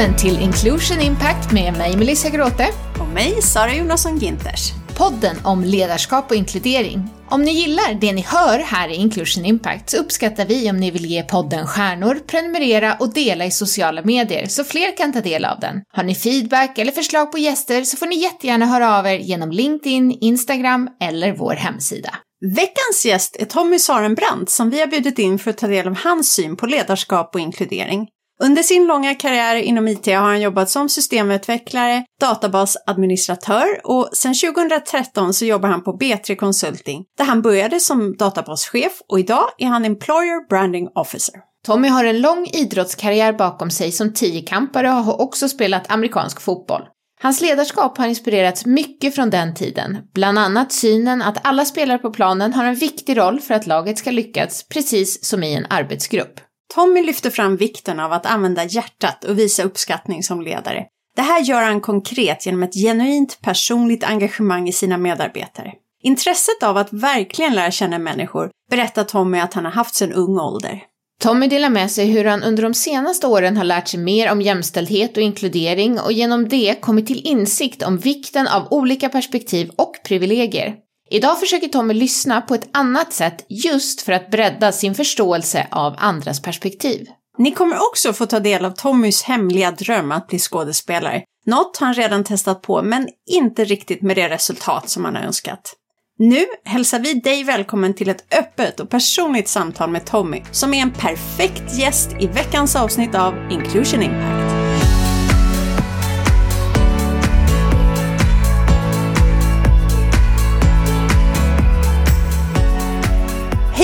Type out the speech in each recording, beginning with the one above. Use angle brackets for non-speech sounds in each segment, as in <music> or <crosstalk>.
välkommen till Inclusion Impact med mig Melissa Gråte. Och mig Sara Jonasson Ginters. Podden om ledarskap och inkludering. Om ni gillar det ni hör här i Inclusion Impact så uppskattar vi om ni vill ge podden stjärnor, prenumerera och dela i sociala medier så fler kan ta del av den. Har ni feedback eller förslag på gäster så får ni jättegärna höra av er genom LinkedIn, Instagram eller vår hemsida. Veckans gäst är Tommy Sarenbrant som vi har bjudit in för att ta del av hans syn på ledarskap och inkludering. Under sin långa karriär inom IT har han jobbat som systemutvecklare, databasadministratör och sedan 2013 så jobbar han på B3 Consulting där han började som databaschef och idag är han Employer Branding Officer. Tommy har en lång idrottskarriär bakom sig som tiokampare och har också spelat amerikansk fotboll. Hans ledarskap har inspirerats mycket från den tiden, bland annat synen att alla spelare på planen har en viktig roll för att laget ska lyckas, precis som i en arbetsgrupp. Tommy lyfter fram vikten av att använda hjärtat och visa uppskattning som ledare. Det här gör han konkret genom ett genuint personligt engagemang i sina medarbetare. Intresset av att verkligen lära känna människor berättar Tommy att han har haft sedan ung ålder. Tommy delar med sig hur han under de senaste åren har lärt sig mer om jämställdhet och inkludering och genom det kommit till insikt om vikten av olika perspektiv och privilegier. Idag försöker Tommy lyssna på ett annat sätt just för att bredda sin förståelse av andras perspektiv. Ni kommer också få ta del av Tommys hemliga dröm att bli skådespelare. Något han redan testat på, men inte riktigt med det resultat som han har önskat. Nu hälsar vi dig välkommen till ett öppet och personligt samtal med Tommy, som är en perfekt gäst i veckans avsnitt av Inclusion Impact.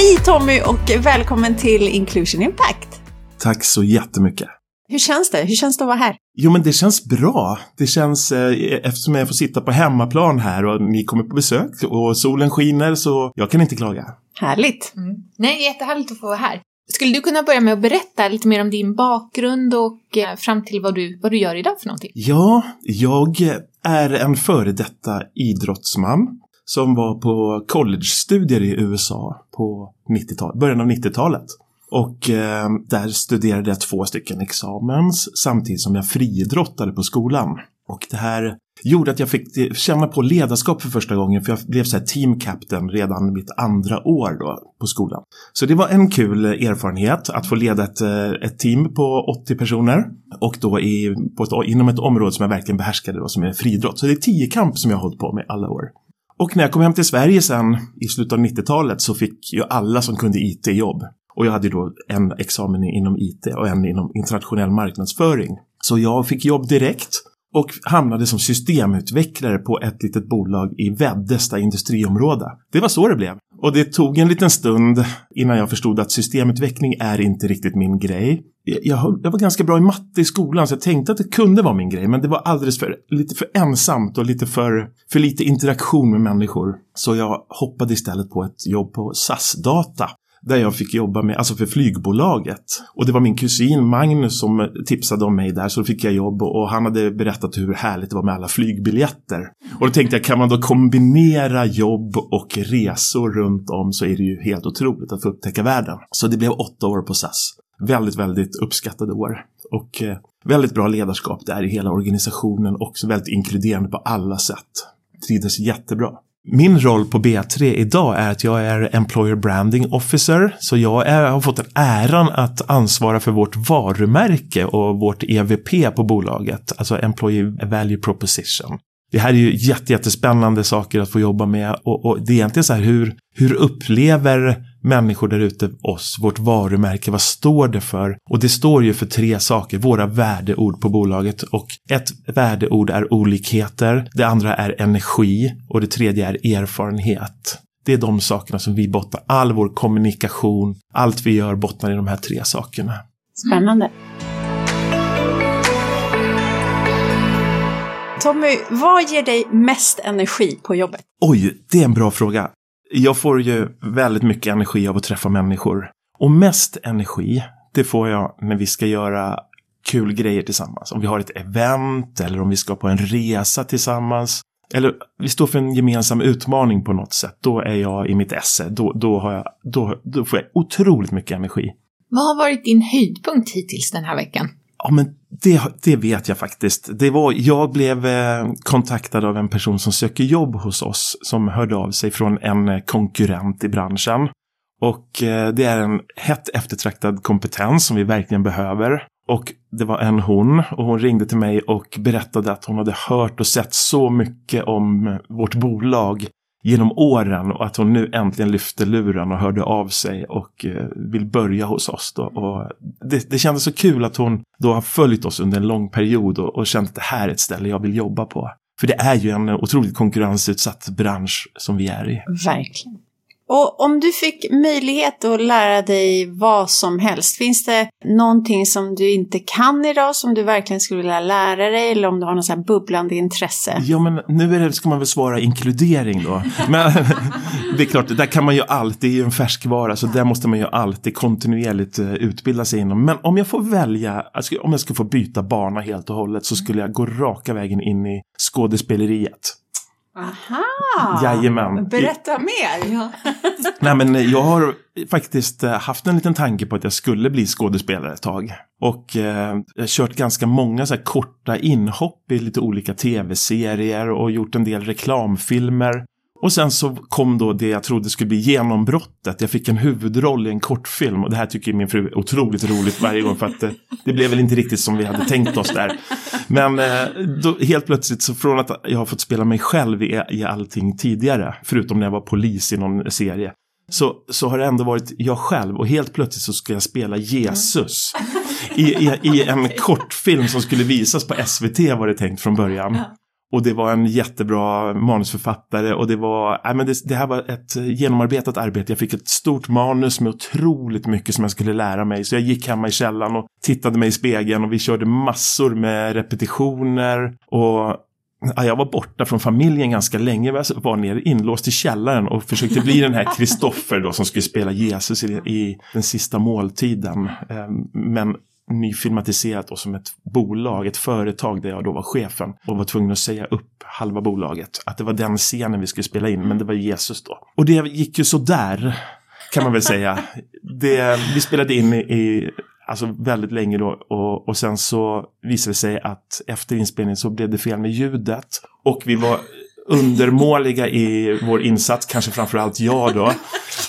Hej Tommy och välkommen till Inclusion Impact! Tack så jättemycket! Hur känns det? Hur känns det att vara här? Jo, men det känns bra. Det känns eh, eftersom jag får sitta på hemmaplan här och ni kommer på besök och solen skiner så jag kan inte klaga. Härligt! Mm. Nej, jättehärligt att få vara här. Skulle du kunna börja med att berätta lite mer om din bakgrund och eh, fram till vad du, vad du gör idag för någonting? Ja, jag är en före detta idrottsman som var på collegestudier i USA på 90 början av 90-talet. Och eh, där studerade jag två stycken examens samtidigt som jag friidrottade på skolan. Och det här gjorde att jag fick känna på ledarskap för första gången för jag blev så här team captain redan mitt andra år då på skolan. Så det var en kul erfarenhet att få leda ett, eh, ett team på 80 personer och då i, på ett, inom ett område som jag verkligen behärskade då, som är friidrott. Så det är tio kamp som jag har hållit på med alla år. Och när jag kom hem till Sverige sen i slutet av 90-talet så fick ju alla som kunde IT jobb. Och jag hade då en examen inom IT och en inom internationell marknadsföring. Så jag fick jobb direkt och hamnade som systemutvecklare på ett litet bolag i Veddesta industriområde. Det var så det blev. Och det tog en liten stund innan jag förstod att systemutveckling är inte riktigt min grej. Jag, jag var ganska bra i matte i skolan så jag tänkte att det kunde vara min grej men det var alldeles för, lite för ensamt och lite för, för lite interaktion med människor. Så jag hoppade istället på ett jobb på SAS-data där jag fick jobba med, alltså för flygbolaget. Och det var min kusin Magnus som tipsade om mig där, så då fick jag jobb och han hade berättat hur härligt det var med alla flygbiljetter. Och då tänkte jag, kan man då kombinera jobb och resor runt om så är det ju helt otroligt att få upptäcka världen. Så det blev åtta år på SAS. Väldigt, väldigt uppskattade år. Och eh, väldigt bra ledarskap där i hela organisationen, också väldigt inkluderande på alla sätt. Trivdes jättebra. Min roll på B3 idag är att jag är Employer Branding Officer. Så jag är, har fått den äran att ansvara för vårt varumärke och vårt EVP på bolaget. Alltså Employee Value Proposition. Det här är ju jättespännande saker att få jobba med och, och det är egentligen så här hur, hur upplever människor där ute oss, vårt varumärke, vad står det för? Och det står ju för tre saker, våra värdeord på bolaget och ett värdeord är olikheter, det andra är energi och det tredje är erfarenhet. Det är de sakerna som vi bottnar, all vår kommunikation, allt vi gör bottnar i de här tre sakerna. Spännande. Tommy, vad ger dig mest energi på jobbet? Oj, det är en bra fråga. Jag får ju väldigt mycket energi av att träffa människor. Och mest energi, det får jag när vi ska göra kul grejer tillsammans. Om vi har ett event eller om vi ska på en resa tillsammans. Eller vi står för en gemensam utmaning på något sätt. Då är jag i mitt esse. Då, då, har jag, då, då får jag otroligt mycket energi. Vad har varit din höjdpunkt hittills den här veckan? Ja, men det, det vet jag faktiskt. Det var, jag blev eh, kontaktad av en person som söker jobb hos oss som hörde av sig från en eh, konkurrent i branschen. Och eh, det är en hett eftertraktad kompetens som vi verkligen behöver. Och det var en hon och hon ringde till mig och berättade att hon hade hört och sett så mycket om vårt bolag genom åren och att hon nu äntligen lyfte luren och hörde av sig och eh, vill börja hos oss. Då. Och det, det kändes så kul att hon då har följt oss under en lång period och, och känt att det här är ett ställe jag vill jobba på. För det är ju en otroligt konkurrensutsatt bransch som vi är i. Verkligen. Och om du fick möjlighet att lära dig vad som helst, finns det någonting som du inte kan idag som du verkligen skulle vilja lära dig eller om du har något så här bubblande intresse? Ja, men nu är det, ska man väl svara inkludering då. <laughs> Men det är klart, där kan man ju alltid, det är ju en färskvara, så där måste man ju alltid kontinuerligt eh, utbilda sig inom. Men om jag får välja, alltså, om jag skulle få byta bana helt och hållet så skulle jag gå raka vägen in i skådespeleriet. Aha! Jajamän. Berätta mer! Ja. <laughs> Nej men jag har faktiskt eh, haft en liten tanke på att jag skulle bli skådespelare ett tag. Och eh, kört ganska många så här korta inhopp i lite olika tv-serier och gjort en del reklamfilmer. Och sen så kom då det jag trodde skulle bli genombrottet. Jag fick en huvudroll i en kortfilm och det här tycker min fru är otroligt roligt varje gång för att det, det blev väl inte riktigt som vi hade tänkt oss där. Men eh, då, helt plötsligt så från att jag har fått spela mig själv i, i allting tidigare, förutom när jag var polis i någon serie, så, så har det ändå varit jag själv och helt plötsligt så ska jag spela Jesus. I, i, i en kortfilm som skulle visas på SVT var det tänkt från början. Och det var en jättebra manusförfattare och det var, nej men det, det, här var ett genomarbetat arbete. Jag fick ett stort manus med otroligt mycket som jag skulle lära mig. Så jag gick hemma i källaren och tittade mig i spegeln och vi körde massor med repetitioner. Och ja, jag var borta från familjen ganska länge. Jag var nere inlåst i källaren och försökte bli den här Kristoffer då som skulle spela Jesus i, i den sista måltiden. Ehm, men nyfilmatiserat och som ett bolag, ett företag där jag då var chefen och var tvungen att säga upp halva bolaget. Att det var den scenen vi skulle spela in, men det var Jesus då. Och det gick ju så där kan man väl <laughs> säga. Det, vi spelade in i, i alltså väldigt länge då och, och sen så visade det sig att efter inspelningen så blev det fel med ljudet och vi var undermåliga i vår insats, kanske framförallt jag då,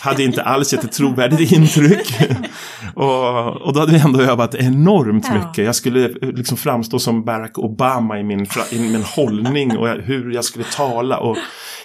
hade inte alls gett ett trovärdigt intryck. och, och då hade vi ändå övat enormt ja. mycket. Jag skulle liksom framstå som Barack Obama i min, i min hållning och hur jag skulle tala. Och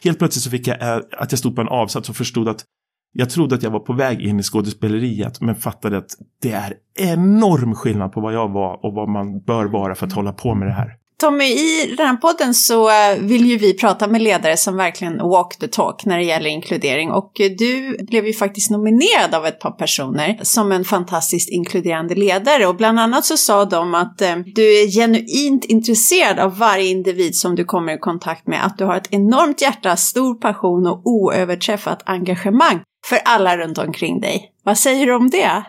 helt plötsligt så fick jag eh, att jag stod på en avsats och förstod att jag trodde att jag var på väg in i skådespeleriet men fattade att det är enorm skillnad på vad jag var och vad man bör vara för att hålla på med det här. Tommy, i den här podden så eh, vill ju vi prata med ledare som verkligen walk the talk när det gäller inkludering och eh, du blev ju faktiskt nominerad av ett par personer som en fantastiskt inkluderande ledare och bland annat så sa de att eh, du är genuint intresserad av varje individ som du kommer i kontakt med, att du har ett enormt hjärta, stor passion och oöverträffat engagemang för alla runt omkring dig. Vad säger du om det?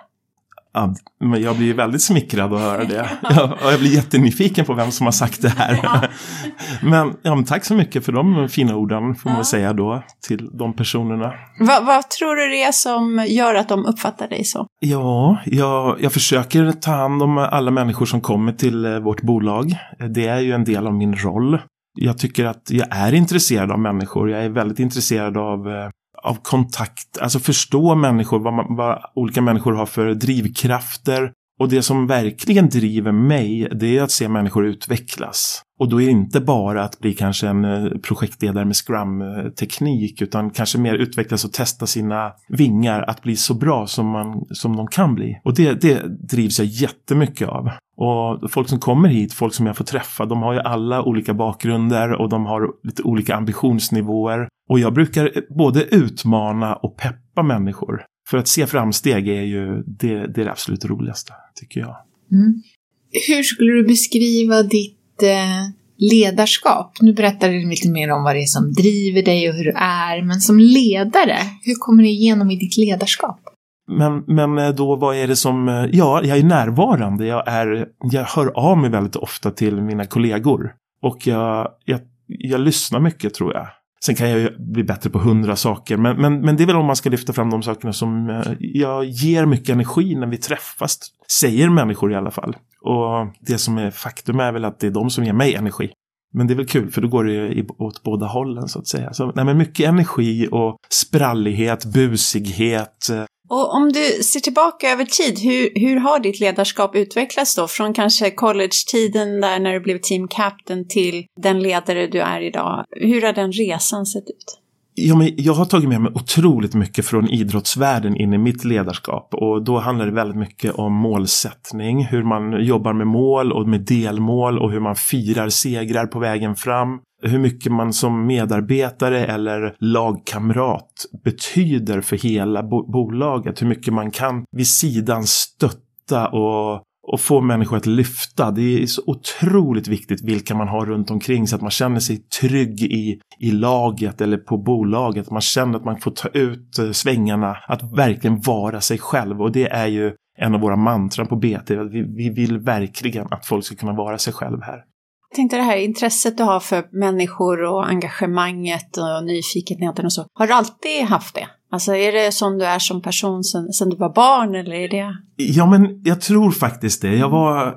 Ja, men jag blir väldigt smickrad att höra det. <laughs> och jag blir jättenyfiken på vem som har sagt det här. Ja. <laughs> men, ja, men tack så mycket för de fina orden får man ja. säga då till de personerna. Va, vad tror du det är som gör att de uppfattar dig så? Ja, jag, jag försöker ta hand om alla människor som kommer till eh, vårt bolag. Det är ju en del av min roll. Jag tycker att jag är intresserad av människor. Jag är väldigt intresserad av eh, av kontakt, alltså förstå människor, vad, man, vad olika människor har för drivkrafter. Och det som verkligen driver mig, det är att se människor utvecklas. Och då är det inte bara att bli kanske en eh, projektledare med scrum-teknik, utan kanske mer utvecklas och testa sina vingar att bli så bra som, man, som de kan bli. Och det, det drivs jag jättemycket av. Och folk som kommer hit, folk som jag får träffa, de har ju alla olika bakgrunder och de har lite olika ambitionsnivåer. Och jag brukar eh, både utmana och peppa människor. För att se framsteg är ju det, det, är det absolut roligaste, tycker jag. Mm. Hur skulle du beskriva ditt eh, ledarskap? Nu berättar du lite mer om vad det är som driver dig och hur du är, men som ledare, hur kommer det igenom i ditt ledarskap? Men, men eh, då vad är det som, eh, ja, jag är närvarande, jag, är, jag hör av mig väldigt ofta till mina kollegor. Och jag, jag, jag lyssnar mycket tror jag. Sen kan jag ju bli bättre på hundra saker, men, men, men det är väl om man ska lyfta fram de sakerna som eh, jag ger mycket energi när vi träffas, säger människor i alla fall. Och det som är faktum är väl att det är de som ger mig energi. Men det är väl kul för då går det ju åt båda hållen så att säga. Så, nej, men mycket energi och sprallighet, busighet. Eh, och om du ser tillbaka över tid, hur, hur har ditt ledarskap utvecklats då? Från kanske college-tiden där när du blev team captain till den ledare du är idag. Hur har den resan sett ut? Ja, men jag har tagit med mig otroligt mycket från idrottsvärlden in i mitt ledarskap och då handlar det väldigt mycket om målsättning, hur man jobbar med mål och med delmål och hur man firar segrar på vägen fram. Hur mycket man som medarbetare eller lagkamrat betyder för hela bo bolaget, hur mycket man kan vid sidan stötta och och få människor att lyfta. Det är så otroligt viktigt vilka man har runt omkring så att man känner sig trygg i, i laget eller på bolaget. Man känner att man får ta ut eh, svängarna, att verkligen vara sig själv och det är ju en av våra mantran på BT. Vi, vi vill verkligen att folk ska kunna vara sig själv här. Jag tänkte det här intresset du har för människor och engagemanget och nyfikenheten och så. Har du alltid haft det? Alltså är det som du är som person sen, sen du var barn eller är det? Ja men jag tror faktiskt det. Jag var,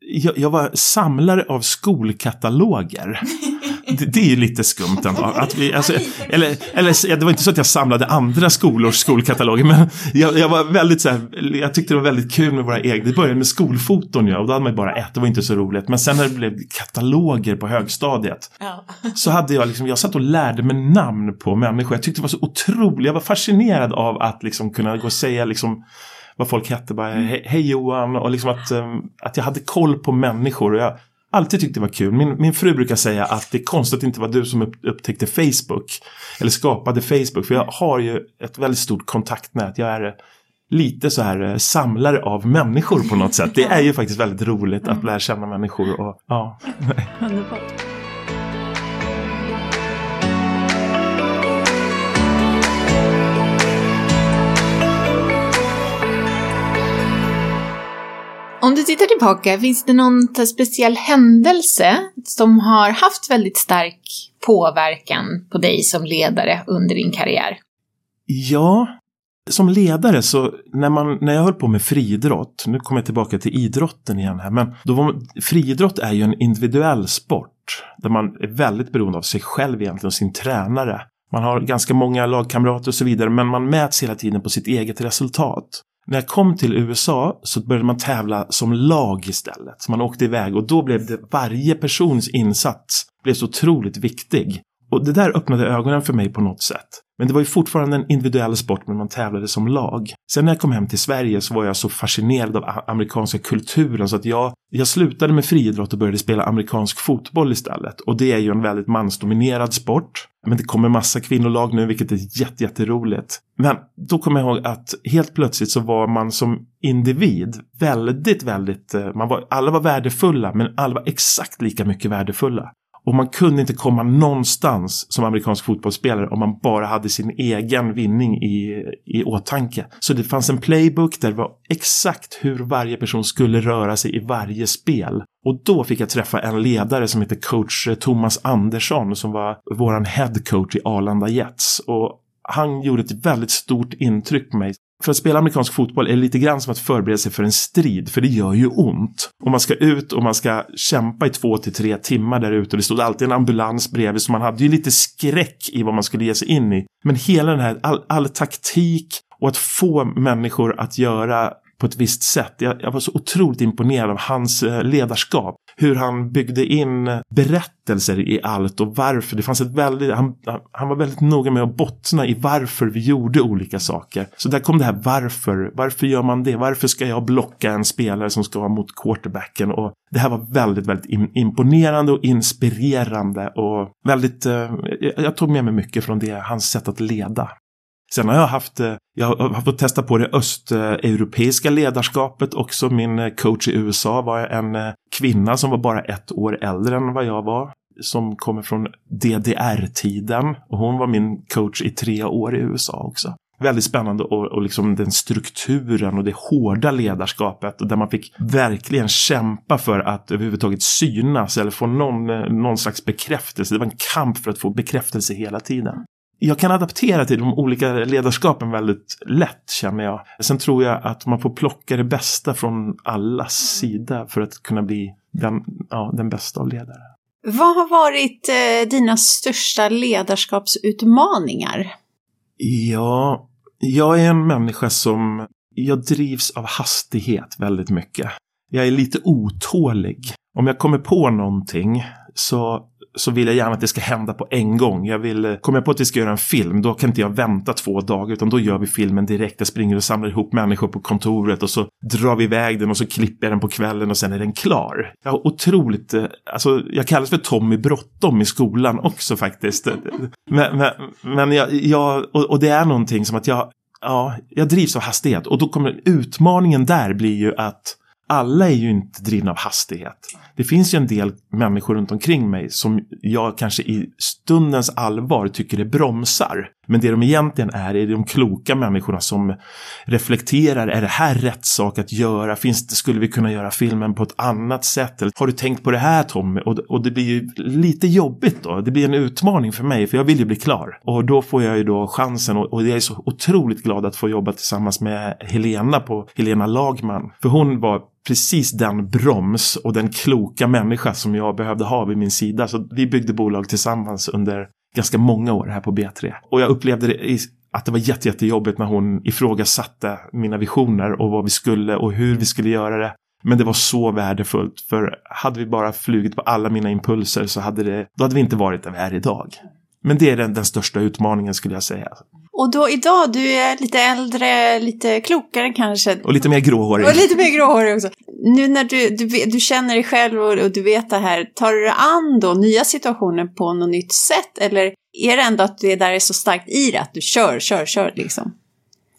jag, jag var samlare av skolkataloger. <laughs> det, det är ju lite skumt ändå. Att vi, alltså, eller, eller det var inte så att jag samlade andra skolors skolkataloger men jag, jag var väldigt så här, jag tyckte det var väldigt kul med våra egna. Det började med skolfoton ja, och då hade man ju bara ett, det var inte så roligt. Men sen när det blev kataloger på högstadiet ja. så hade jag liksom, jag satt och lärde mig namn på människor. Jag tyckte det var så otroligt, jag var fascinerad av att liksom kunna gå och säga liksom vad folk hette, bara hej Johan och liksom att, um, att jag hade koll på människor. Och jag, alltid tyckt det var kul. Min, min fru brukar säga att det är konstigt att det inte var du som upp, upptäckte Facebook. Eller skapade Facebook. För jag har ju ett väldigt stort kontaktnät. Jag är lite så här eh, samlare av människor på något sätt. Det är ju faktiskt väldigt roligt att lära känna människor. Och, ja. Om du tittar tillbaka, finns det någon speciell händelse som har haft väldigt stark påverkan på dig som ledare under din karriär? Ja, som ledare så när, man, när jag höll på med friidrott, nu kommer jag tillbaka till idrotten igen här, men då var, friidrott är ju en individuell sport där man är väldigt beroende av sig själv egentligen och sin tränare. Man har ganska många lagkamrater och så vidare men man mäts hela tiden på sitt eget resultat. När jag kom till USA så började man tävla som lag istället. Så man åkte iväg och då blev det varje persons insats blev så otroligt viktig. Och det där öppnade ögonen för mig på något sätt. Men det var ju fortfarande en individuell sport men man tävlade som lag. Sen när jag kom hem till Sverige så var jag så fascinerad av amerikanska kulturen så att jag, jag slutade med friidrott och började spela amerikansk fotboll istället. Och det är ju en väldigt mansdominerad sport. Men det kommer massa kvinnolag nu vilket är jätte, jätteroligt. Men då kommer jag ihåg att helt plötsligt så var man som individ väldigt, väldigt, eh, man var, alla var värdefulla men alla var exakt lika mycket värdefulla. Och man kunde inte komma någonstans som amerikansk fotbollsspelare om man bara hade sin egen vinning i, i åtanke. Så det fanns en playbook där det var exakt hur varje person skulle röra sig i varje spel. Och då fick jag träffa en ledare som heter coach eh, Thomas Andersson som var våran head coach i Arlanda Jets. Och han gjorde ett väldigt stort intryck på mig för att spela amerikansk fotboll är lite grann som att förbereda sig för en strid, för det gör ju ont. Och man ska ut och man ska kämpa i två till tre timmar där ute och det stod alltid en ambulans bredvid så man hade ju lite skräck i vad man skulle ge sig in i. Men hela den här, all, all taktik och att få människor att göra på ett visst sätt. Jag, jag, var så otroligt imponerad av hans eh, ledarskap. Hur han byggde in berättelser i allt och varför. Det fanns ett väldigt, han, han var väldigt noga med att bottna i varför vi gjorde olika saker. Så där kom det här varför. Varför gör man det? Varför ska jag blocka en spelare som ska vara mot quarterbacken? Och det här var väldigt, väldigt imponerande och inspirerande och väldigt, eh, jag tog med mig mycket från det, hans sätt att leda. Sen har jag haft, eh, jag har fått testa på det östeuropeiska ledarskapet också. Min eh, coach i USA var en eh, kvinna som var bara ett år äldre än vad jag var. Som kommer från DDR-tiden. Och hon var min coach i tre år i USA också väldigt spännande och, och liksom den strukturen och det hårda ledarskapet där man fick verkligen kämpa för att överhuvudtaget synas eller få någon, någon slags bekräftelse. Det var en kamp för att få bekräftelse hela tiden jag kan adaptera till de olika ledarskapen väldigt lätt känner jag. Sen tror jag att man får plocka det bästa från allas sida för att kunna bli den, ja, den bästa av ledare. Vad har varit eh, dina största ledarskapsutmaningar? Ja, jag är en människa som jag drivs av hastighet väldigt mycket. Jag är lite otålig. Om jag kommer på någonting så så vill jag gärna att det ska hända på en gång. Jag vill, eh, kommer jag på att vi ska göra en film, då kan inte jag vänta två dagar utan då gör vi filmen direkt. Jag springer och samlar ihop människor på kontoret och så drar vi iväg den och så klipper jag den på kvällen och sen är den klar. Jag har otroligt, eh, alltså jag kallas för Tommy Bråttom i skolan också faktiskt. <laughs> Men, men, men jag, jag och, och det är någonting som att jag, ja, jag drivs av hastighet och då kommer utmaningen där blir ju att alla är ju inte drivna av hastighet. Det finns ju en del människor runt omkring mig som jag kanske i stundens allvar tycker är bromsar. Men det de egentligen är, är de kloka människorna som reflekterar, är det här rätt sak att göra? Finns det, skulle vi kunna göra filmen på ett annat sätt? Eller har du tänkt på det här Tommy? Och, och det blir ju lite jobbigt då. Det blir en utmaning för mig, för jag vill ju bli klar. Och då får jag ju då chansen och, och jag är så otroligt glad att få jobba tillsammans med Helena på Helena Lagman. För hon var precis den broms och den kloka människa som jag behövde ha vid min sida. Så vi byggde bolag tillsammans under ganska många år här på B3. Och jag upplevde det att det var jätte, jättejobbigt när hon ifrågasatte mina visioner och vad vi skulle och hur vi skulle göra det. Men det var så värdefullt för hade vi bara flugit på alla mina impulser så hade det, då hade vi inte varit där vi är idag. Men det är den, den största utmaningen skulle jag säga. Och då idag, du är lite äldre, lite klokare kanske. Och lite mer gråhårig. Och lite mer gråhårig också. Nu när du, du, du känner dig själv och, och, du vet det här, tar du dig an då nya situationer på något nytt sätt? Eller är det ändå att det där är så starkt i det, att du kör, kör, kör liksom?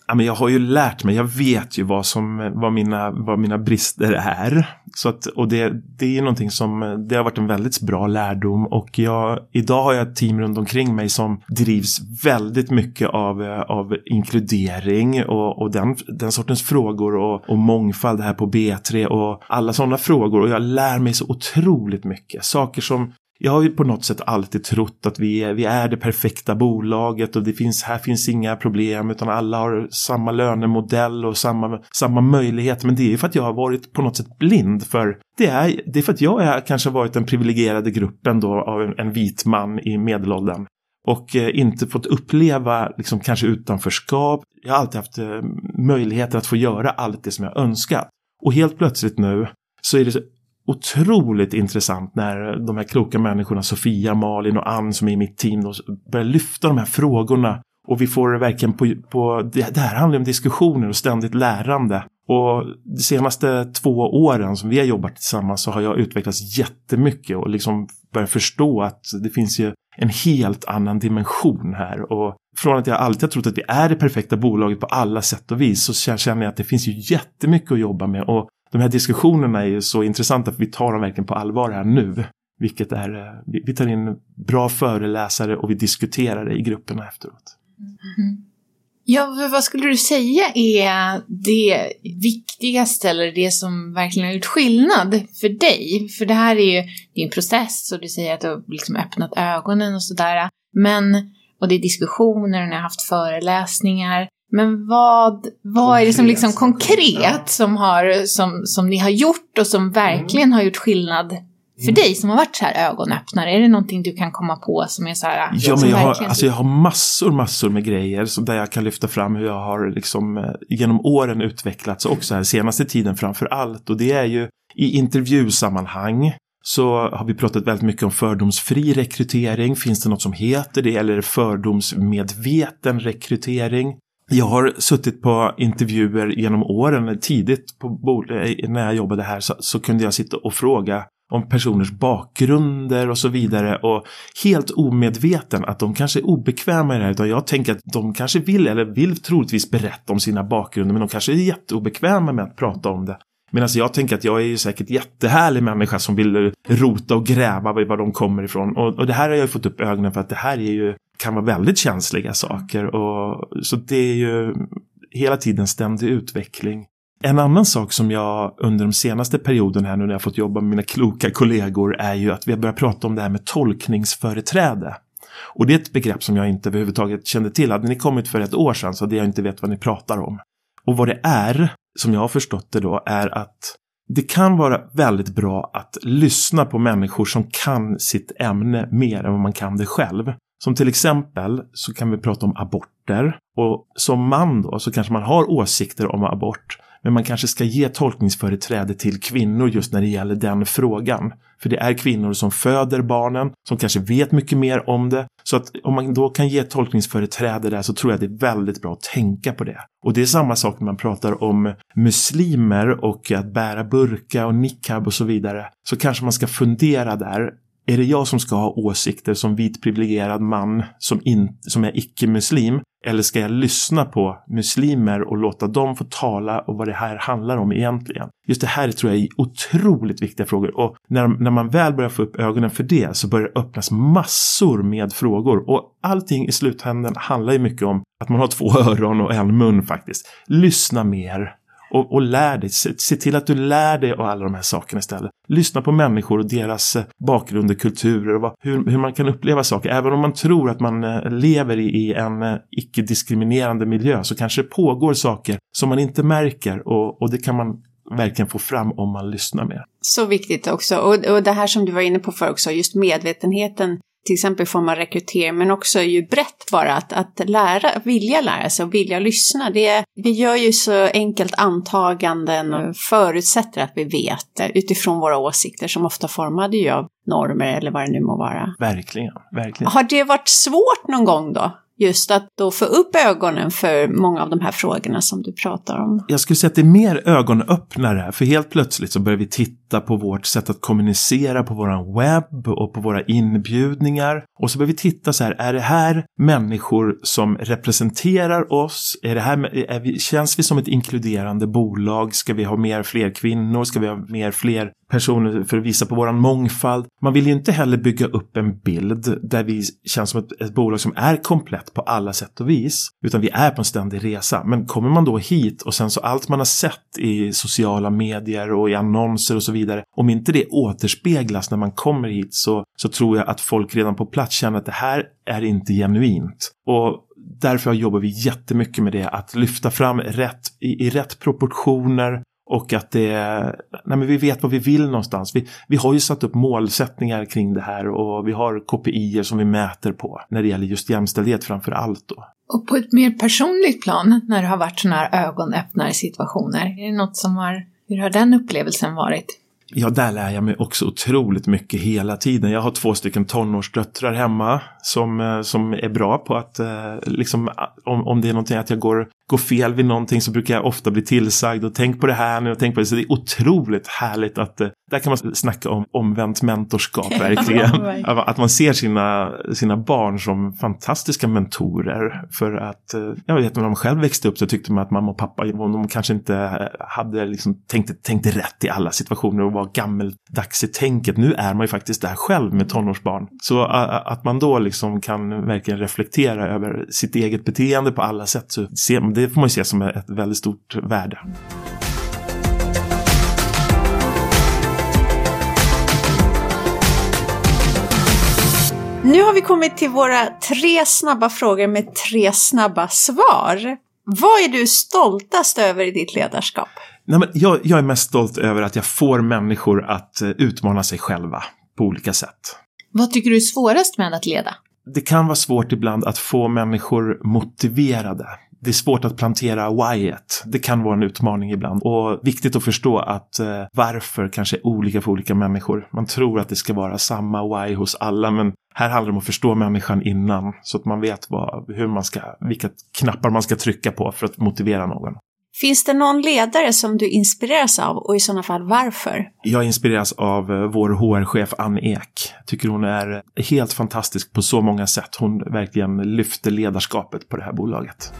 Ja, men jag har ju lärt mig, jag vet ju vad, som, vad, mina, vad mina brister är. Så att, och det, det är någonting som, det har varit en väldigt bra lärdom och jag, idag har jag ett team runt omkring mig som drivs väldigt mycket av, av inkludering och, och den, den sortens frågor och, och mångfald här på B3 och alla sådana frågor och jag lär mig så otroligt mycket. Saker som jag har ju på något sätt alltid trott att vi är, vi är det perfekta bolaget och det finns, här finns inga problem utan alla har samma lönemodell och samma, samma möjlighet. Men det är ju för att jag har varit på något sätt blind för det är, det är för att jag är, kanske varit den privilegierade gruppen då av en, en vit man i medelåldern och eh, inte fått uppleva liksom kanske utanförskap. Jag har alltid haft eh, möjligheter att få göra allt det som jag önskat. Och helt plötsligt nu så är det otroligt intressant när de här kloka människorna, Sofia, Malin och Ann som är i mitt team, börjar lyfta de här frågorna. Och vi får verkligen på, på det, det här handlar om diskussioner och ständigt lärande. Och de senaste två åren som vi har jobbat tillsammans så har jag utvecklats jättemycket och liksom börjat förstå att det finns ju en helt annan dimension här. Och från att jag alltid har trott att vi är det perfekta bolaget på alla sätt och vis så känner jag att det finns ju jättemycket att jobba med. Och de här diskussionerna är ju så intressanta för vi tar dem verkligen på allvar här nu. Vilket är, eh, vi tar in bra föreläsare och vi diskuterar det i grupperna efteråt. Mm. Ja, vad skulle du säga är det viktigaste eller det som verkligen har gjort skillnad för dig? För det här är ju din process och du säger att du har liksom öppnat ögonen och sådär. Men, och det är diskussioner och ni har haft föreläsningar. Men vad, vad är det som liksom konkret som, har, som, som ni har gjort och som verkligen mm. har gjort skillnad för mm. dig som har varit så här ögonöppnare? Är det någonting du kan komma på som är så här? Ja, men jag har, alltså jag har massor, massor med grejer så där jag kan lyfta fram hur jag har liksom eh, genom åren utvecklats också här senaste tiden framför allt. Och det är ju i intervjusammanhang så har vi pratat väldigt mycket om fördomsfri rekrytering. Finns det något som heter det? Eller fördomsmedveten rekrytering? Jag har suttit på intervjuer genom åren, tidigt på, eh, när jag jobbade här så, så kunde jag sitta och fråga om personers bakgrunder och så vidare och helt omedveten att de kanske är obekväma i det här utan jag tänker att de kanske vill eller vill troligtvis berätta om sina bakgrunder men de kanske är jätteobekväma med att prata om det. Medan alltså, jag tänker att jag är ju säkert jättehärlig människa som vill rota och gräva var de kommer ifrån och, och det här har jag fått upp ögonen för att det här är ju kan vara väldigt känsliga saker. Och, så det är ju hela tiden ständig utveckling. En annan sak som jag under de senaste perioden här nu när jag fått jobba med mina kloka kollegor är ju att vi har börjat prata om det här med tolkningsföreträde. Och det är ett begrepp som jag inte överhuvudtaget kände till. Hade ni kommit för ett år sedan så hade jag inte vet vad ni pratar om. Och vad det är, som jag har förstått det då, är att det kan vara väldigt bra att lyssna på människor som kan sitt ämne mer än vad man kan det själv. Som till exempel så kan vi prata om aborter och som man då så kanske man har åsikter om abort men man kanske ska ge tolkningsföreträde till kvinnor just när det gäller den frågan. För det är kvinnor som föder barnen, som kanske vet mycket mer om det. Så att om man då kan ge tolkningsföreträde där så tror jag det är väldigt bra att tänka på det. Och det är samma sak när man pratar om muslimer och att bära burka och niqab och så vidare. Så kanske man ska fundera där är det jag som ska ha åsikter som vit privilegierad man som, in, som är icke-muslim? Eller ska jag lyssna på muslimer och låta dem få tala och vad det här handlar om egentligen? Just det här tror jag är otroligt viktiga frågor och när, när man väl börjar få upp ögonen för det så börjar det öppnas massor med frågor och allting i slutändan handlar ju mycket om att man har två <laughs> öron och en mun faktiskt. Lyssna mer, och, och lär dig. Se, se, till att du lär dig av alla de här sakerna istället. Lyssna på människor och deras eh, bakgrunder, kulturer och vad, hur, hur, man kan uppleva saker. Även om man tror att man eh, lever i, i en eh, icke-diskriminerande miljö så kanske det pågår saker som man inte märker och, och det kan man verkligen få fram om man lyssnar mer. Så viktigt också. Och, och det här som du var inne på för också, just medvetenheten till exempel i form av rekrytering, men också ju brett bara att, att lära, vilja lära sig och vilja lyssna. Det, vi gör ju så enkelt antaganden och förutsätter att vi vet utifrån våra åsikter som ofta formade ju av normer eller vad det nu må vara. Verkligen, verkligen. Har det varit svårt någon gång då? Just att då få upp ögonen för många av de här frågorna som du pratar om. Jag skulle säga att det är mer ögonöppnare, för helt plötsligt så börjar vi titta på vårt sätt att kommunicera på våran webb och på våra inbjudningar. Och så börjar vi titta så här, är det här människor som representerar oss? Är det här, är vi, känns vi som ett inkluderande bolag? Ska vi ha mer fler kvinnor? Ska vi ha mer fler personer för att visa på våran mångfald. Man vill ju inte heller bygga upp en bild där vi känns som ett, ett, bolag som är komplett på alla sätt och vis. Utan vi är på en ständig resa. Men kommer man då hit och sen så allt man har sett i sociala medier och i annonser och så vidare. Om inte det återspeglas när man kommer hit så, så tror jag att folk redan på plats känner att det här är inte genuint. Och därför jobbar vi jättemycket med det, att lyfta fram rätt, i, i rätt proportioner och att det, nej men vi vet vad vi vill någonstans. Vi, vi har ju satt upp målsättningar kring det här och vi har KPI som vi mäter på när det gäller just jämställdhet framför allt då. Och på ett mer personligt plan, när det har varit sådana här ögonöppnare situationer, är det något som har, hur har den upplevelsen varit? Ja, där lär jag mig också otroligt mycket hela tiden. Jag har två stycken tonårsdöttrar hemma som, eh, som är bra på att, eh, liksom, om, om det är någonting att jag går, går fel vid någonting så brukar jag ofta bli tillsagd och tänk på det här nu och tänk på det. Så det är otroligt härligt att, eh, där kan man snacka om omvänt mentorskap <laughs> verkligen. att man ser sina, sina barn som fantastiska mentorer. För att, jag vet när de själv växte upp så tyckte man att mamma och pappa, de kanske inte hade liksom tänkt, tänkte rätt i alla situationer och var gammeldags i tänket. Nu är man ju faktiskt där själv med tonårsbarn. Så att man då liksom kan verkligen reflektera över sitt eget beteende på alla sätt, så det får man ju se som ett väldigt stort värde. Nu har vi kommit till våra tre snabba frågor med tre snabba svar. Vad är du stoltast över i ditt ledarskap? Nej, men jag, jag är mest stolt över att jag får människor att eh, utmana sig själva på olika sätt. Vad tycker du är svårast med att leda? Det kan vara svårt ibland att få människor motiverade. Det är svårt att plantera whyet. Det kan vara en utmaning ibland. Och viktigt att förstå att eh, varför kanske är olika för olika människor. Man tror att det ska vara samma why hos alla men här handlar det om att förstå människan innan så att man vet vad, hur man ska, vilka knappar man ska trycka på för att motivera någon. Finns det någon ledare som du inspireras av och i sådana fall varför? Jag inspireras av eh, vår HR-chef Ann Ek. Tycker hon är helt fantastisk på så många sätt. Hon verkligen lyfter ledarskapet på det här bolaget.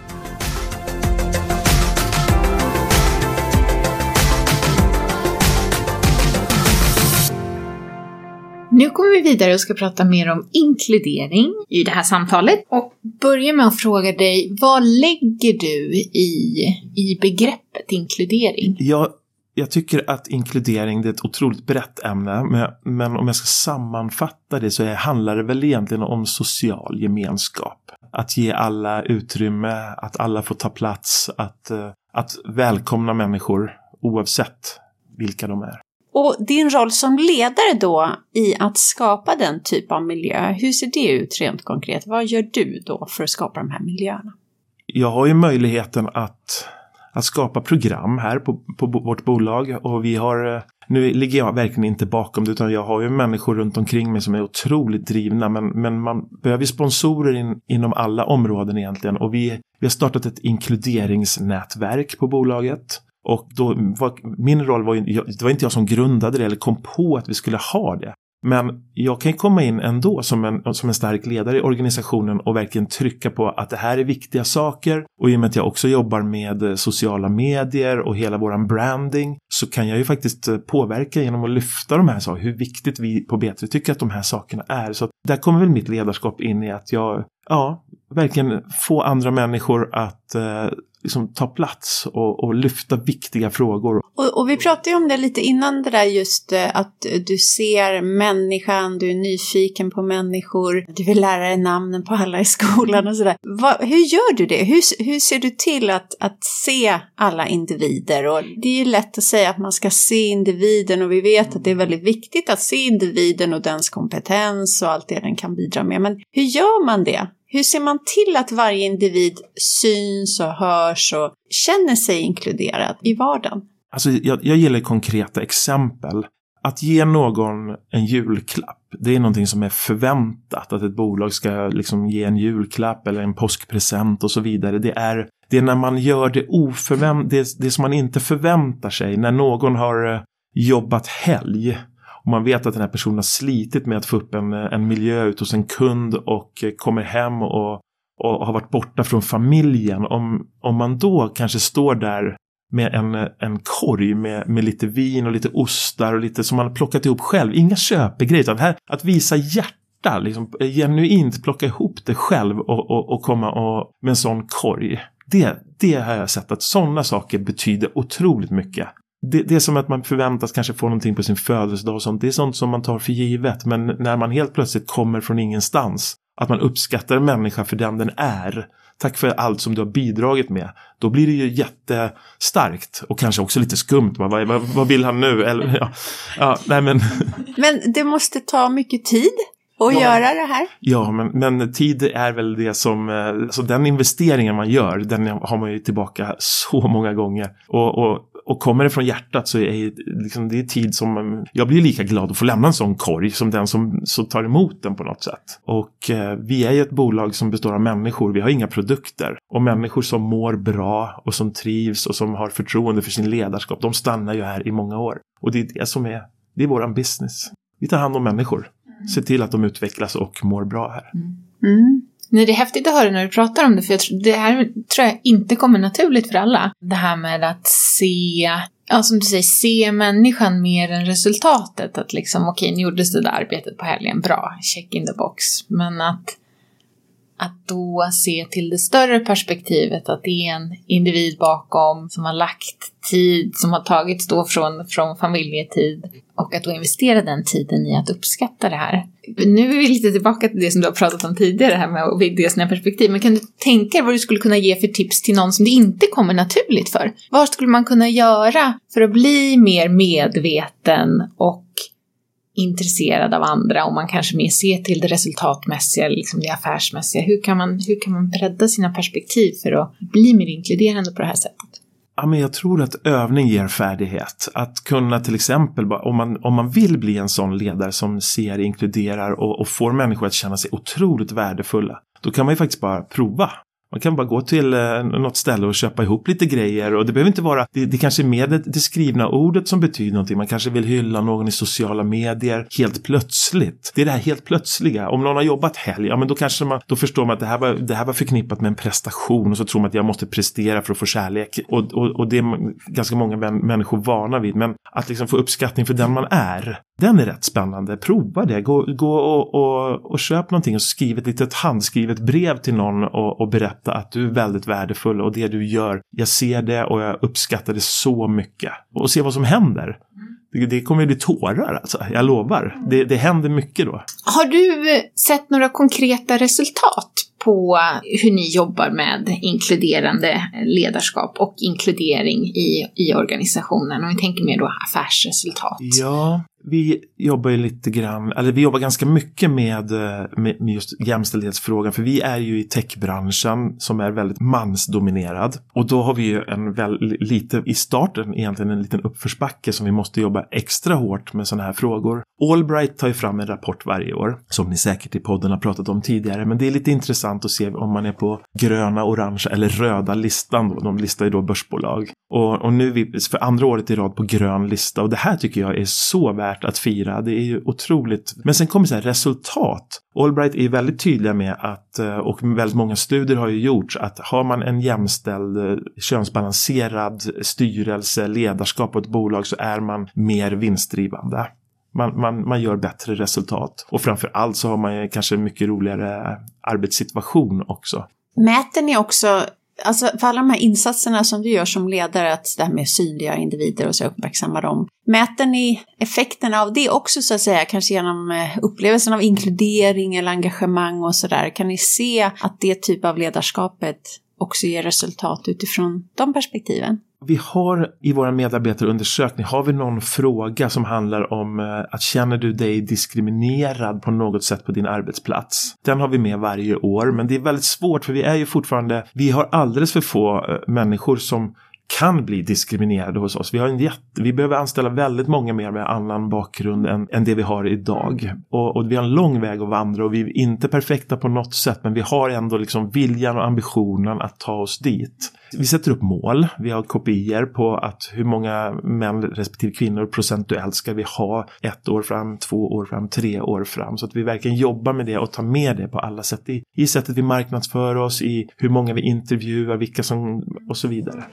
Nu kommer vi vidare och ska prata mer om inkludering i det här samtalet och börjar med att fråga dig, vad lägger du i, i begreppet inkludering? Jag, jag tycker att inkludering det är ett otroligt brett ämne. Men, men om jag ska sammanfatta det så är, handlar det väl egentligen om social gemenskap. Att ge alla utrymme, att alla får ta plats, att, eh, att välkomna människor oavsett vilka de är. Och din roll som ledare då i att skapa den typ av miljö, hur ser det ut rent konkret? Vad gör du då för att skapa de här miljöerna? Jag har ju möjligheten att, att skapa program här på, på vårt bolag och vi har eh, nu ligger jag verkligen inte bakom det utan jag har ju människor runt omkring mig som är otroligt drivna men, men man behöver sponsorer in, inom alla områden egentligen och vi, vi har startat ett inkluderingsnätverk på bolaget. Och då var, min roll var ju, det var inte jag som grundade det eller kom på att vi skulle ha det. Men jag kan komma in ändå som en, som en stark ledare i organisationen och verkligen trycka på att det här är viktiga saker. Och i och med att jag också jobbar med eh, sociala medier och hela våran branding så kan jag ju faktiskt eh, påverka genom att lyfta de här sakerna, hur viktigt vi på B3 tycker att de här sakerna är. Så där kommer väl mitt ledarskap in i att jag, ja, verkligen få andra människor att eh, liksom ta plats och, och lyfta viktiga frågor. Och, och, vi pratade ju om det lite innan det där just eh, att du ser människan, du är nyfiken på människor, du vill lära dig namnen på alla i skolan och sådär. Hur gör du det? Hur, hur ser du till att, att se alla individer? Och det är ju lätt att säga att man ska se individen och vi vet att det är väldigt viktigt att se individen och dens kompetens och allt det den kan bidra med. Men hur gör man det? Hur ser man till att varje individ syns och hörs och känner sig inkluderad i vardagen? Alltså, jag, jag gillar konkreta exempel. Att ge någon en julklapp, det är någonting som är förväntat. Att ett bolag ska liksom ge en julklapp eller en påskpresent och så vidare. Det är, det är när man gör det oförvänt, det, det som man inte förväntar sig. När någon har eh, jobbat helg och man vet att den här personen har slitit med att få upp en, en miljö ute hos en kund och eh, kommer hem och, och har varit borta från familjen. Om, om man då kanske står där med en, en korg med, med lite vin och lite ostar och lite som man har plockat ihop själv. Inga köpegrejer, utan här, att visa hjärta, liksom, eh, genuint plocka ihop det själv och, och, och komma och, med en sån korg. Det, det har jag sett att sådana saker betyder otroligt mycket det, det, är som att man förväntas kanske få någonting på sin födelsedag och sånt. Det är sånt som man tar för givet. Men när man helt plötsligt kommer från ingenstans, att man uppskattar en människa för den den är. Tack för allt som du har bidragit med. Då blir det ju jättestarkt och kanske också lite skumt. Vad, vad, vad vill han nu? Eller, ja, ja, nej men... <laughs> men det måste ta mycket tid och ja, göra det här? Ja, men, men tid är väl det som, eh, alltså den investeringen man gör, den har man ju tillbaka så många gånger. Och, och, och kommer det från hjärtat så är liksom, det är tid som, jag blir lika glad att få lämna en sån korg som den som, som tar emot den på något sätt. Och eh, vi är ju ett bolag som består av människor, vi har inga produkter. Och människor som mår bra och som trivs och som har förtroende för sin ledarskap, de stannar ju här i många år. Och det är det som är, det är våran business. Vi tar hand om människor se till att de utvecklas och mår bra här. Mm. Mm. Nej, det är häftigt att höra när du pratar om det, för jag tror, det här tror jag inte kommer naturligt för alla. Det här med att se, ja som du säger, se människan mer än resultatet. Att liksom, okej, okay, nu gjordes det där arbetet på helgen, bra, check in the box. Men att att då se till det större perspektivet, att det är en individ bakom som har lagt tid, som har tagits då från, från familjetid och att då investera den tiden i att uppskatta det här. Nu är vi lite tillbaka till det som du har pratat om tidigare, här med att vidga sina perspektiv. Men kan du tänka dig vad du skulle kunna ge för tips till någon som det inte kommer naturligt för? Vad skulle man kunna göra för att bli mer medveten och intresserad av andra och man kanske mer ser till det resultatmässiga, liksom det affärsmässiga. Hur kan, man, hur kan man bredda sina perspektiv för att bli mer inkluderande på det här sättet? Ja, men jag tror att övning ger färdighet. Att kunna till exempel, om man, om man vill bli en sån ledare som ser, inkluderar och, och får människor att känna sig otroligt värdefulla. Då kan man ju faktiskt bara prova. Man kan bara gå till eh, något ställe och köpa ihop lite grejer och det behöver inte vara, det, det kanske är mer det, det, skrivna ordet som betyder någonting. Man kanske vill hylla någon i sociala medier helt plötsligt. Det är det här helt plötsliga. Om någon har jobbat helg, ja men då kanske man, då förstår man att det här var, det här var förknippat med en prestation och så tror man att jag måste prestera för att få kärlek. Och, och, och det är ganska många män, människor vana vid. Men att liksom få uppskattning för den man är, den är rätt spännande. Prova det. Gå, gå och, och, och köp någonting och skriv ett litet handskrivet brev till någon och, och, berätta att du är väldigt värdefull och det du gör, jag ser det och jag uppskattar det så mycket. Och se vad som händer. Det, det kommer bli tårar alltså, jag lovar. Det, det händer mycket då. Har du sett några konkreta resultat på hur ni jobbar med inkluderande ledarskap och inkludering i, i organisationen. Om vi tänker mer då affärsresultat. Ja, vi jobbar ju lite grann, eller vi jobbar ganska mycket eh, med, med, just jämställdhetsfrågan. För vi är ju i techbranschen som är väldigt mansdominerad. Och då har vi ju en väl, lite i starten egentligen en liten uppförsbacke som vi måste jobba extra hårt med sådana här frågor. Allbright tar ju fram en rapport varje år som ni säkert i podden har pratat om tidigare. Men det är lite intressant att se om man är på gröna, orange eller röda listan. Då. De listar ju då börsbolag. Och, och nu är vi för andra året i rad på grön lista och det här tycker jag är så värt att fira. Det är ju otroligt. Men sen kommer så här resultat. Allbright är väldigt tydliga med att, eh, och väldigt många studier har ju gjorts, att har man en jämställd, eh, könsbalanserad styrelse, ledarskap på ett bolag så är man mer vinstdrivande. Man, man, man gör bättre resultat. Och framför allt så har man ju kanske en mycket roligare arbetssituation också. Mäter ni också Alltså för alla de här insatserna som du gör som ledare, att det här med synliga individer och så uppmärksamma dem. Mäter ni effekterna av det också så att säga, kanske genom eh, upplevelsen av inkludering eller engagemang och sådär? Kan ni se att det typ av ledarskapet också ger resultat utifrån de perspektiven? Vi har i våra medarbetarundersökning, har vi någon fråga som handlar om eh, att känner du dig diskriminerad på något sätt på din arbetsplats? Den har vi med varje år, men det är väldigt svårt för vi är ju fortfarande, vi har alldeles för få eh, människor som kan bli diskriminerade hos oss. Vi, har en jätte, vi behöver anställa väldigt många mer med annan bakgrund än, än det vi har idag. Och, och, vi har en lång väg att vandra och vi är inte perfekta på något sätt men vi har ändå liksom viljan och ambitionen att ta oss dit. Vi sätter upp mål, vi har kopior på att hur många män respektive kvinnor procentuellt ska vi ha ett år fram, två år fram, tre år fram. Så att vi verkligen jobbar med det och tar med det på alla sätt. I, i sättet vi marknadsför oss, i hur många vi intervjuar, vilka som och så vidare.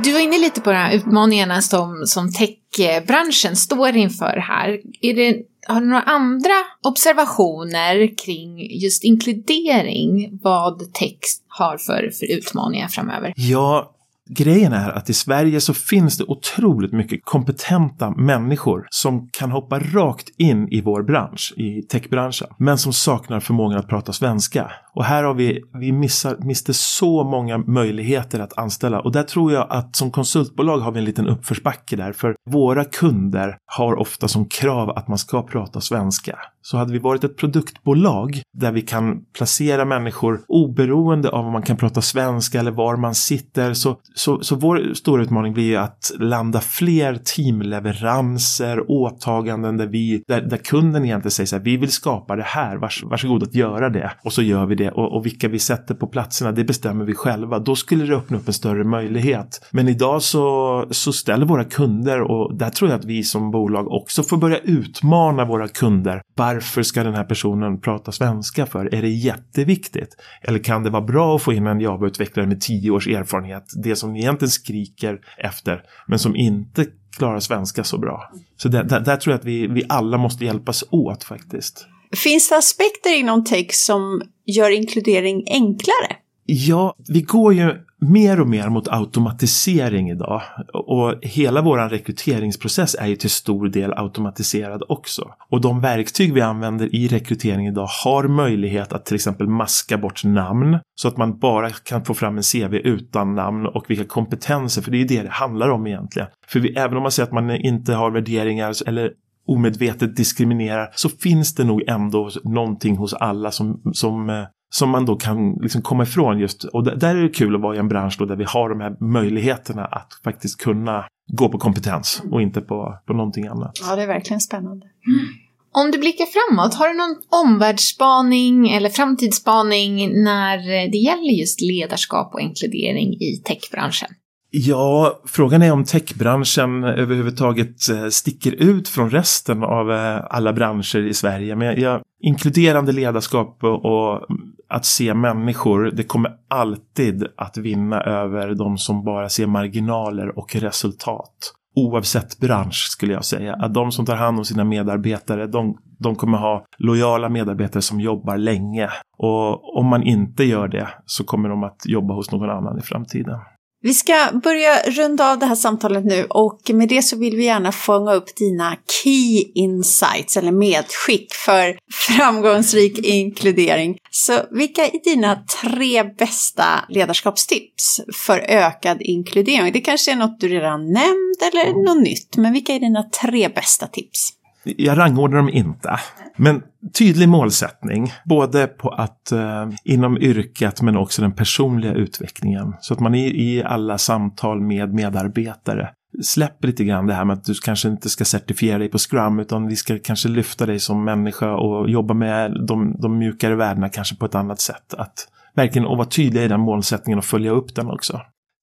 Du var inne lite på de här utmaningarna som, som techbranschen står inför här. Är det, har du några andra observationer kring just inkludering, vad tech har för, för utmaningar framöver? Ja, Grejen är att i Sverige så finns det otroligt mycket kompetenta människor som kan hoppa rakt in i vår bransch, i techbranschen, men som saknar förmågan att prata svenska. Och här har vi, vi missar, mister så många möjligheter att anställa och där tror jag att som konsultbolag har vi en liten uppförsbacke där, för våra kunder har ofta som krav att man ska prata svenska. Så hade vi varit ett produktbolag där vi kan placera människor oberoende av om man kan prata svenska eller var man sitter så, så, så vår stora utmaning blir att landa fler teamleveranser, åtaganden där, vi, där, där kunden egentligen säger så här, vi vill skapa det här, vars, varsågod att göra det. Och så gör vi det och, och vilka vi sätter på platserna, det bestämmer vi själva. Då skulle det öppna upp en större möjlighet. Men idag så, så ställer våra kunder och där tror jag att vi som bolag också får börja utmana våra kunder varför ska den här personen prata svenska för? Är det jätteviktigt? Eller kan det vara bra att få in en Java-utvecklare med tio års erfarenhet, det som ni egentligen skriker efter, men som inte klarar svenska så bra? Så där, där, där tror jag att vi, vi alla måste hjälpas åt faktiskt. Finns det aspekter inom tech som gör inkludering enklare? Ja, vi går ju mer och mer mot automatisering idag. Och hela vår rekryteringsprocess är ju till stor del automatiserad också. Och de verktyg vi använder i rekrytering idag har möjlighet att till exempel maska bort namn så att man bara kan få fram en CV utan namn och vilka kompetenser, för det är ju det det handlar om egentligen. För vi, även om man säger att man inte har värderingar eller omedvetet diskriminerar så finns det nog ändå någonting hos alla som, som eh, som man då kan liksom komma ifrån just. Och där är det kul att vara i en bransch då där vi har de här möjligheterna att faktiskt kunna gå på kompetens och inte på, på någonting annat. Ja, det är verkligen spännande. Mm. Om du blickar framåt, har du någon omvärldsspaning eller framtidsspaning när det gäller just ledarskap och inkludering i techbranschen? Ja, frågan är om techbranschen överhuvudtaget eh, sticker ut från resten av eh, alla branscher i Sverige. Men jag, inkluderande ledarskap och att se människor, det kommer alltid att vinna över de som bara ser marginaler och resultat. Oavsett bransch skulle jag säga. Att de som tar hand om sina medarbetare, de, de kommer ha lojala medarbetare som jobbar länge. Och om man inte gör det så kommer de att jobba hos någon annan i framtiden. Vi ska börja runda av det här samtalet nu och med det så vill vi gärna fånga upp dina key insights eller medskick för framgångsrik inkludering. Så vilka är dina tre bästa ledarskapstips för ökad inkludering? Det kanske är något du redan nämnt eller något nytt, men vilka är dina tre bästa tips? Jag rangordnar dem inte. Men tydlig målsättning, både på att eh, inom yrket men också den personliga utvecklingen. Så att man i, i alla samtal med medarbetare släpper lite grann det här med att du kanske inte ska certifiera dig på Scrum utan vi ska kanske lyfta dig som människa och jobba med de, de mjukare värdena kanske på ett annat sätt. Att verkligen vara tydlig i den målsättningen och följa upp den också.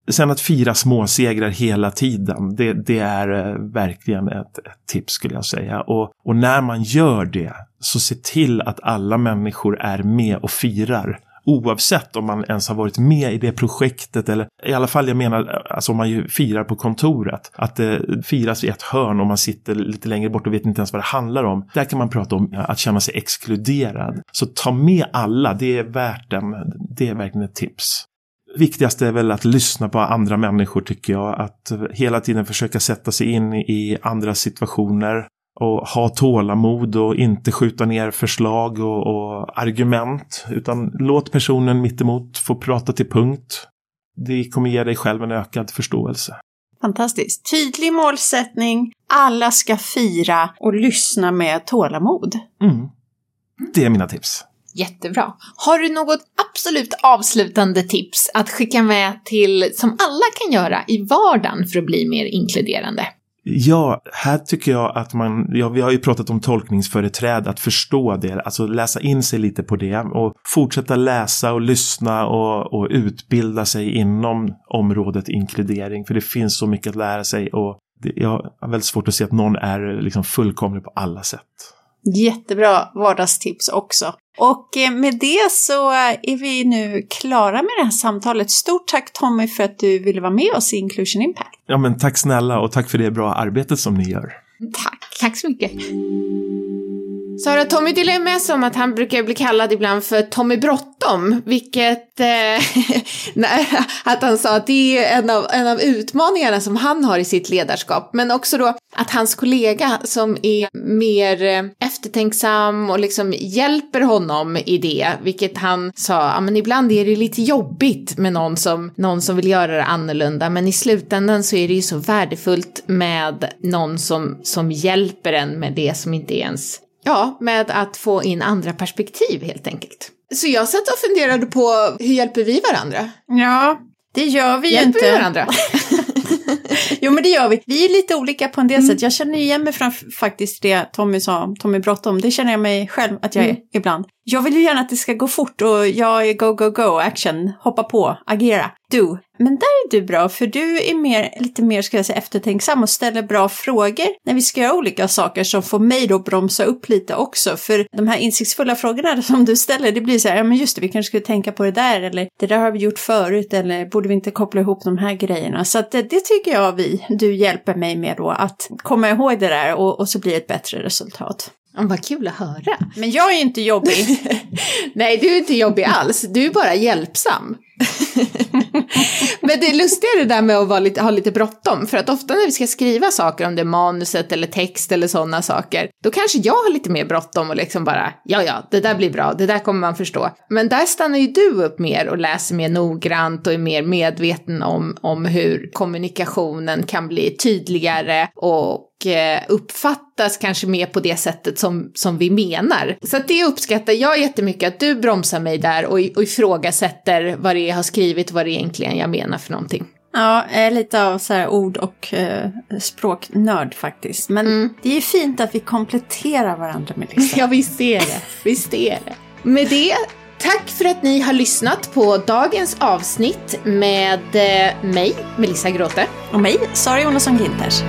Sen att fira småsegrar hela tiden, det, det är eh, verkligen ett, ett, tips skulle jag säga. Och, och när man gör det, så se till att alla människor är med och firar. Oavsett om man ens har varit med i det projektet eller i alla fall jag menar alltså om man ju firar på kontoret. Att det firas i ett hörn och man sitter lite längre bort och vet inte ens vad det handlar om. Där kan man prata om att känna sig exkluderad. Så ta med alla, det är värt den, det är verkligen ett tips. Viktigast är väl att lyssna på andra människor tycker jag. Att hela tiden försöka sätta sig in i andra situationer och ha tålamod och inte skjuta ner förslag och, och argument. Utan låt personen mittemot få prata till punkt. Det kommer ge dig själv en ökad förståelse. Fantastiskt. Tydlig målsättning, alla ska fira och lyssna med tålamod. Mm. Det är mina tips. Jättebra. Har du något absolut avslutande tips att skicka med till, som alla kan göra i vardagen för att bli mer inkluderande? Ja, här tycker jag att man, ja, vi har ju pratat om tolkningsföreträde, att förstå det, alltså läsa in sig lite på det och fortsätta läsa och lyssna och, och utbilda sig inom området inkludering, för det finns så mycket att lära sig och det, jag har väldigt svårt att se att någon är liksom fullkomlig på alla sätt. Jättebra vardagstips också. Och eh, med det så är vi nu klara med det här samtalet. Stort tack Tommy för att du ville vara med oss i Inclusion Impact. Ja men tack snälla och tack för det bra arbetet som ni gör. Tack. Tack så mycket. Sara, Tommy delar med sig om att han brukar bli kallad ibland för Tommy Bråttom, vilket, eh, <laughs> att han sa att det är en av, en av utmaningarna som han har i sitt ledarskap, men också då att hans kollega som är mer eh, eftertänksam och liksom hjälper honom i det, vilket han sa, ja men ibland är det lite jobbigt med någon som, någon som vill göra det annorlunda, men i slutändan så är det ju så värdefullt med någon som, som hjälper en med det som inte är ens Ja, med att få in andra perspektiv helt enkelt. Så jag satt och funderade på hur hjälper vi varandra? Ja, det gör vi hjälper ju inte. Hjälper vi varandra? <laughs> jo men det gör vi. Vi är lite olika på en del mm. sätt. Jag känner igen mig från faktiskt det Tommy sa, Tommy bråttom. Det känner jag mig själv att jag är mm. ibland. Jag vill ju gärna att det ska gå fort och jag är go, go, go, action, hoppa på, agera, do. Men där är du bra, för du är mer, lite mer, ska jag säga, eftertänksam och ställer bra frågor när vi ska göra olika saker som får mig då bromsa upp lite också. För de här insiktsfulla frågorna <laughs> som du ställer, det blir så här, ja men just det, vi kanske skulle tänka på det där, eller det där har vi gjort förut, eller borde vi inte koppla ihop de här grejerna? Så att det, det tycker jag vi, du hjälper mig med då, att komma ihåg det där och, och så blir det ett bättre resultat. Vad kul att höra. Men jag är inte jobbig. <laughs> Nej, du är inte jobbig alls. Du är bara hjälpsam. Men det är lustigare det där med att vara lite, ha lite bråttom, för att ofta när vi ska skriva saker om det manuset eller text eller sådana saker, då kanske jag har lite mer bråttom och liksom bara, ja, ja, det där blir bra, det där kommer man förstå. Men där stannar ju du upp mer och läser mer noggrant och är mer medveten om, om hur kommunikationen kan bli tydligare och uppfattas kanske mer på det sättet som, som vi menar. Så att det uppskattar jag jättemycket, att du bromsar mig där och, och ifrågasätter vad det är jag har skrivit, vad det egentligen jag menar för någonting. Ja, jag är lite av så ord och eh, språknörd faktiskt. Men mm. det är fint att vi kompletterar varandra med <laughs> det. Ja, visst är det. Visst är det. Med det, tack för att ni har lyssnat på dagens avsnitt med eh, mig, Melissa Gråte. Och mig, Sara Jonasson Ginters.